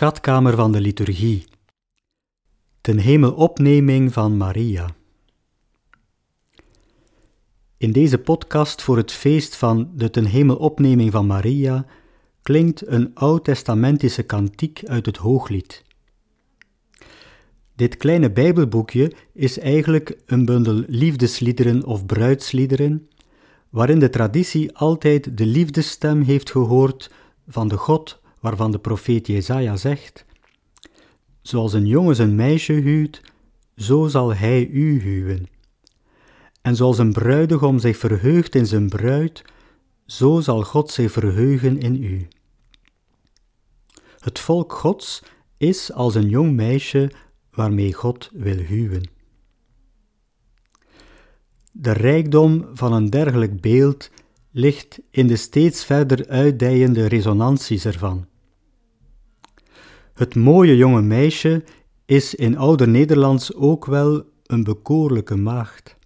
schatkamer van de liturgie. Ten hemelopneming van Maria. In deze podcast voor het feest van de ten hemelopneming van Maria klinkt een oud-testamentische kantiek uit het Hooglied. Dit kleine Bijbelboekje is eigenlijk een bundel liefdesliederen of bruidsliederen, waarin de traditie altijd de liefdesstem heeft gehoord van de God waarvan de profeet Jezaja zegt: Zoals een jongen zijn meisje huwt, zo zal hij u huwen. En zoals een bruidegom zich verheugt in zijn bruid, zo zal God zich verheugen in u. Het volk Gods is als een jong meisje waarmee God wil huwen. De rijkdom van een dergelijk beeld ligt in de steeds verder uitdijende resonanties ervan. Het mooie jonge meisje is in ouder Nederlands ook wel een bekoorlijke maagd.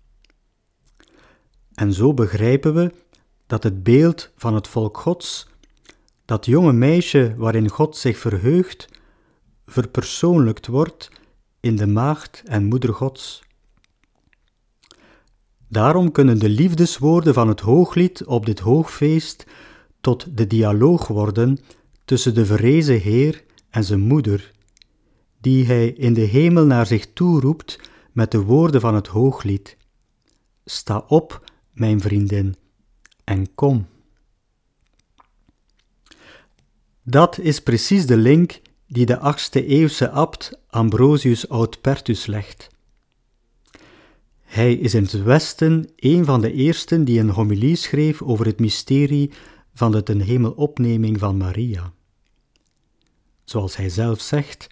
En zo begrijpen we dat het beeld van het volk Gods, dat jonge meisje waarin God zich verheugt, verpersoonlijkt wordt in de maagd en moeder Gods. Daarom kunnen de liefdeswoorden van het hooglied op dit hoogfeest tot de dialoog worden tussen de verrezen Heer en zijn moeder, die hij in de hemel naar zich toe roept met de woorden van het hooglied. Sta op, mijn vriendin, en kom. Dat is precies de link die de 8e eeuwse abt Ambrosius Autpertus legt. Hij is in het Westen een van de eersten die een homilie schreef over het mysterie van de ten hemelopneming van Maria zoals hij zelf zegt.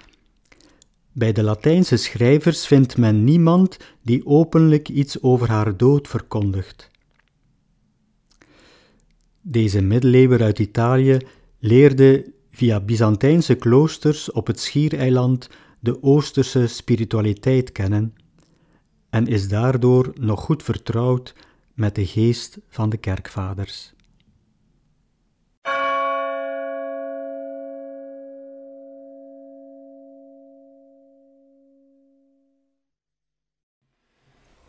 Bij de Latijnse schrijvers vindt men niemand die openlijk iets over haar dood verkondigt. Deze middeleeuwer uit Italië leerde via Byzantijnse kloosters op het Schiereiland de Oosterse spiritualiteit kennen en is daardoor nog goed vertrouwd met de geest van de kerkvaders.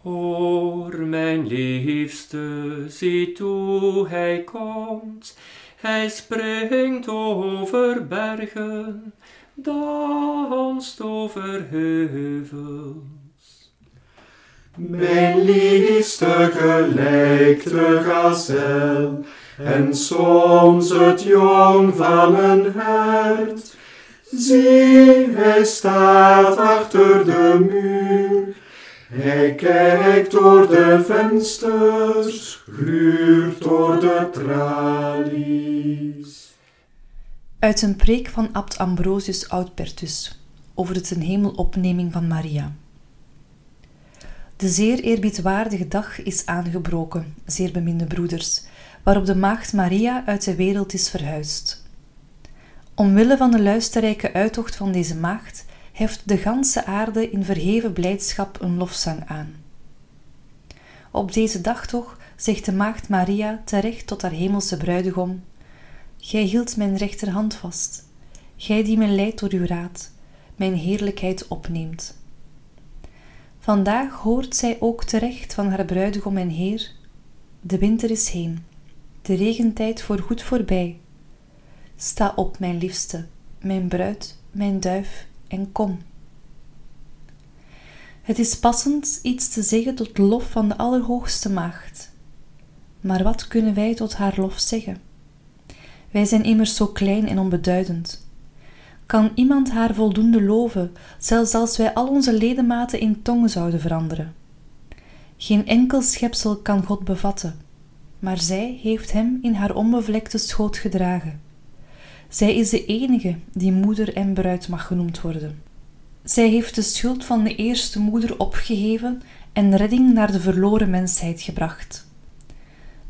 Hoor, mijn liefste, zie toe, hij komt. Hij springt over bergen, danst over heuvels. Mijn liefste gelijkt de gazel, en soms het jong van een hert. Zie, hij staat achter de muur, hij kijkt door de vensters, gluurt door de tralies. Uit een preek van abt Ambrosius Autpertus over het ten hemelopneming van Maria. De zeer eerbiedwaardige dag is aangebroken, zeer beminde broeders, waarop de maagd Maria uit de wereld is verhuisd. Omwille van de luisterrijke uittocht van deze maagd heft de ganse aarde in verheven blijdschap een lofzang aan. Op deze dag toch zegt de maagd Maria terecht tot haar hemelse bruidegom: Gij hield mijn rechterhand vast, gij die mij leidt door uw raad, mijn heerlijkheid opneemt. Vandaag hoort zij ook terecht van haar bruidegom en heer: De winter is heen, de regentijd voorgoed voorbij. Sta op, mijn liefste, mijn bruid, mijn duif, en kom. Het is passend iets te zeggen tot lof van de Allerhoogste Maagd. Maar wat kunnen wij tot haar lof zeggen? Wij zijn immers zo klein en onbeduidend. Kan iemand haar voldoende loven, zelfs als wij al onze ledematen in tongen zouden veranderen? Geen enkel schepsel kan God bevatten, maar zij heeft hem in haar onbevlekte schoot gedragen. Zij is de enige die moeder en bruid mag genoemd worden. Zij heeft de schuld van de eerste moeder opgeheven en redding naar de verloren mensheid gebracht.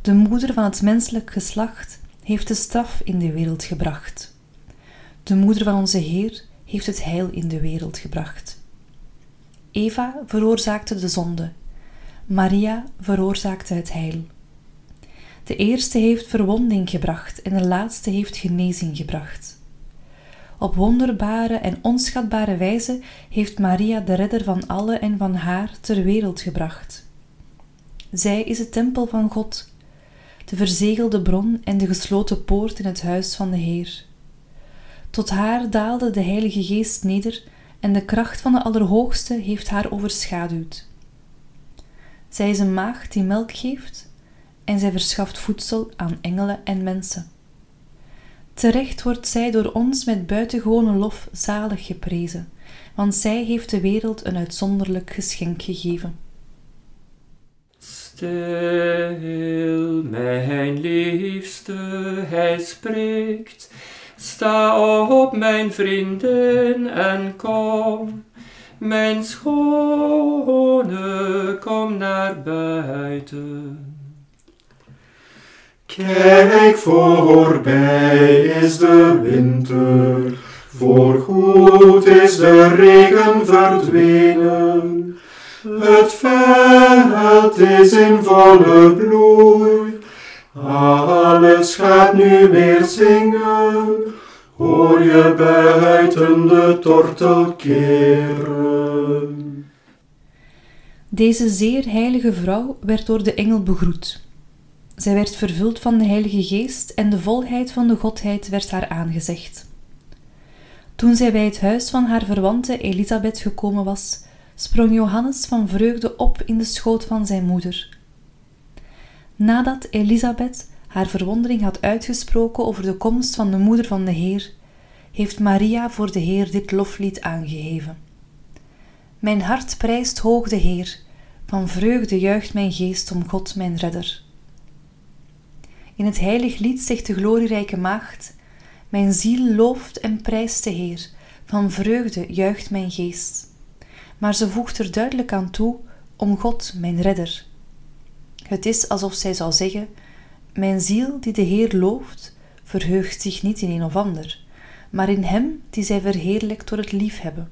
De moeder van het menselijk geslacht heeft de straf in de wereld gebracht. De moeder van onze Heer heeft het heil in de wereld gebracht. Eva veroorzaakte de zonde, Maria veroorzaakte het heil. De eerste heeft verwonding gebracht en de laatste heeft genezing gebracht. Op wonderbare en onschatbare wijze heeft Maria de redder van alle en van haar ter wereld gebracht. Zij is de tempel van God, de verzegelde bron en de gesloten poort in het huis van de Heer. Tot haar daalde de Heilige Geest neder en de kracht van de Allerhoogste heeft haar overschaduwd. Zij is een maagd die melk geeft en zij verschaft voedsel aan engelen en mensen. Terecht wordt zij door ons met buitengewone lof zalig geprezen, want zij heeft de wereld een uitzonderlijk geschenk gegeven. Stil, mijn liefste, hij spreekt. Sta op, mijn vriendin, en kom. Mijn schone, kom naar buiten. Kijk, voorbij is de winter, voorgoed is de regen verdwenen. Het veld is in volle bloei, alles gaat nu weer zingen. Hoor je buiten de tortel keren. Deze zeer heilige vrouw werd door de engel begroet. Zij werd vervuld van de Heilige Geest en de volheid van de Godheid werd haar aangezegd. Toen zij bij het huis van haar verwante Elisabeth gekomen was, sprong Johannes van vreugde op in de schoot van zijn moeder. Nadat Elisabeth haar verwondering had uitgesproken over de komst van de moeder van de Heer, heeft Maria voor de Heer dit loflied aangeheven. Mijn hart prijst hoog de Heer, van vreugde juicht mijn geest om God mijn redder. In het heilig lied zegt de glorierijke maagd: Mijn ziel looft en prijst de Heer, van vreugde juicht mijn geest. Maar ze voegt er duidelijk aan toe: om God, mijn redder. Het is alsof zij zou zeggen: Mijn ziel die de Heer looft, verheugt zich niet in een of ander, maar in Hem die zij verheerlijkt door het liefhebben.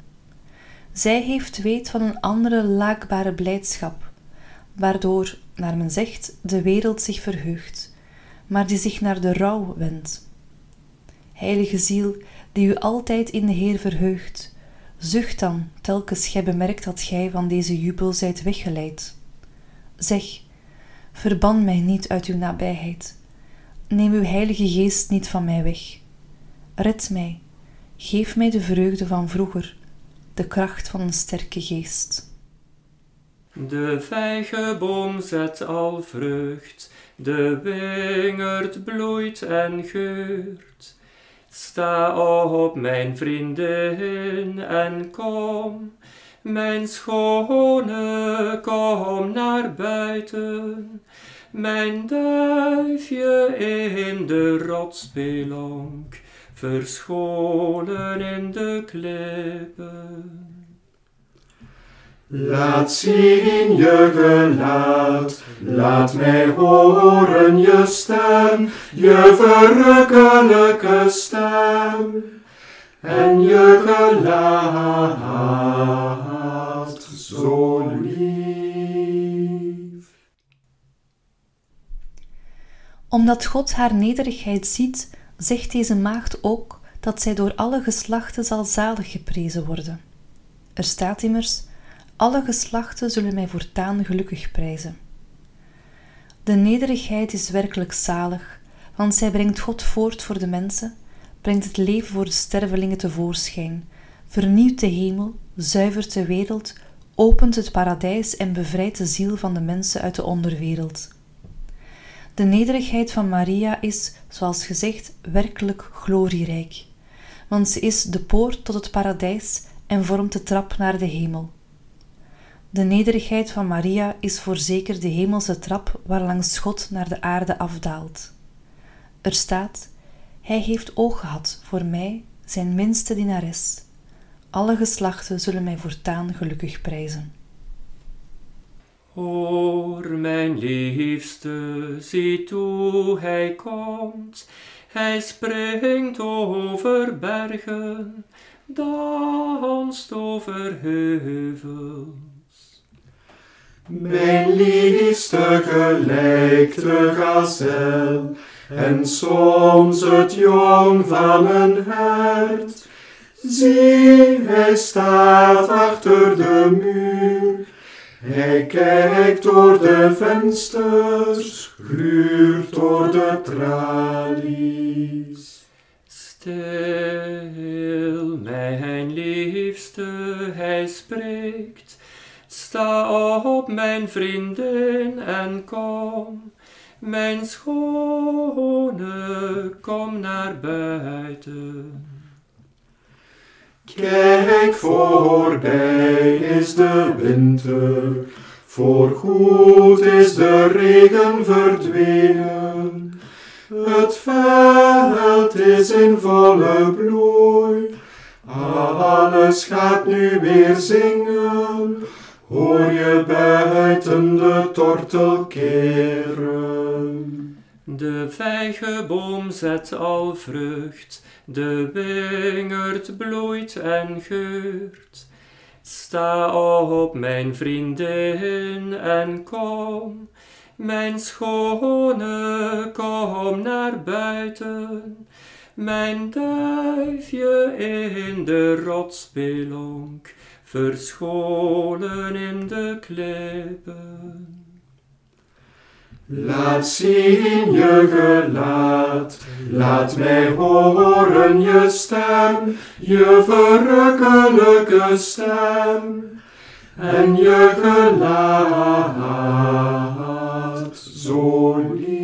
Zij heeft weet van een andere laakbare blijdschap, waardoor, naar men zegt, de wereld zich verheugt maar die zich naar de rouw wendt. Heilige ziel, die u altijd in de Heer verheugt, zucht dan telkens gij bemerkt dat gij van deze jubel zijt weggeleid. Zeg, verban mij niet uit uw nabijheid. Neem uw Heilige Geest niet van mij weg. Red mij, geef mij de vreugde van vroeger, de kracht van een sterke geest. De vijgenboom zet al vrucht, de wingerd bloeit en geurt. Sta op, mijn vriendin, en kom, mijn schone, kom naar buiten. Mijn duifje in de rotsspelonk, verscholen in de klippen. Laat zien je gelaat, laat mij horen je stem, je verrukkelijke stem. En je gelaat zo lief. Omdat God haar nederigheid ziet, zegt deze maagd ook dat zij door alle geslachten zal zalig geprezen worden. Er staat immers alle geslachten zullen mij voortaan gelukkig prijzen. De nederigheid is werkelijk zalig, want zij brengt God voort voor de mensen, brengt het leven voor de stervelingen tevoorschijn, vernieuwt de hemel, zuivert de wereld, opent het paradijs en bevrijdt de ziel van de mensen uit de onderwereld. De nederigheid van Maria is, zoals gezegd, werkelijk glorierijk, want ze is de poort tot het paradijs en vormt de trap naar de hemel. De nederigheid van Maria is voorzeker de hemelse trap waarlangs God naar de aarde afdaalt. Er staat: Hij heeft oog gehad voor mij, zijn minste dienares. Alle geslachten zullen mij voortaan gelukkig prijzen. Hoor, mijn liefste, zie toe, hij komt. Hij springt over bergen, danst over heuvels. Mijn liefste gelijkt de gazel, en soms het jong van een hert. Zie, hij staat achter de muur. Hij kijkt door de vensters, gluurt door de tralies. Stil, mijn liefste, hij spreekt. Sta op, mijn vriendin, en kom. Mijn schone, kom naar buiten. Kijk, voorbij is de winter, voorgoed is de regen verdwenen. Het veld is in volle bloei, alles gaat nu weer zingen. Hoor je buiten de tortel keren. De vijgenboom zet al vrucht, de wingerd bloeit en geurt. Sta op, mijn vriendin, en kom, mijn schone, kom naar buiten. Mijn duifje in de rotsspelonk, verscholen in de klippen. Laat zien je gelaat, laat mij horen je stem, je verrukkelijke stem. En je gelaat zo lief.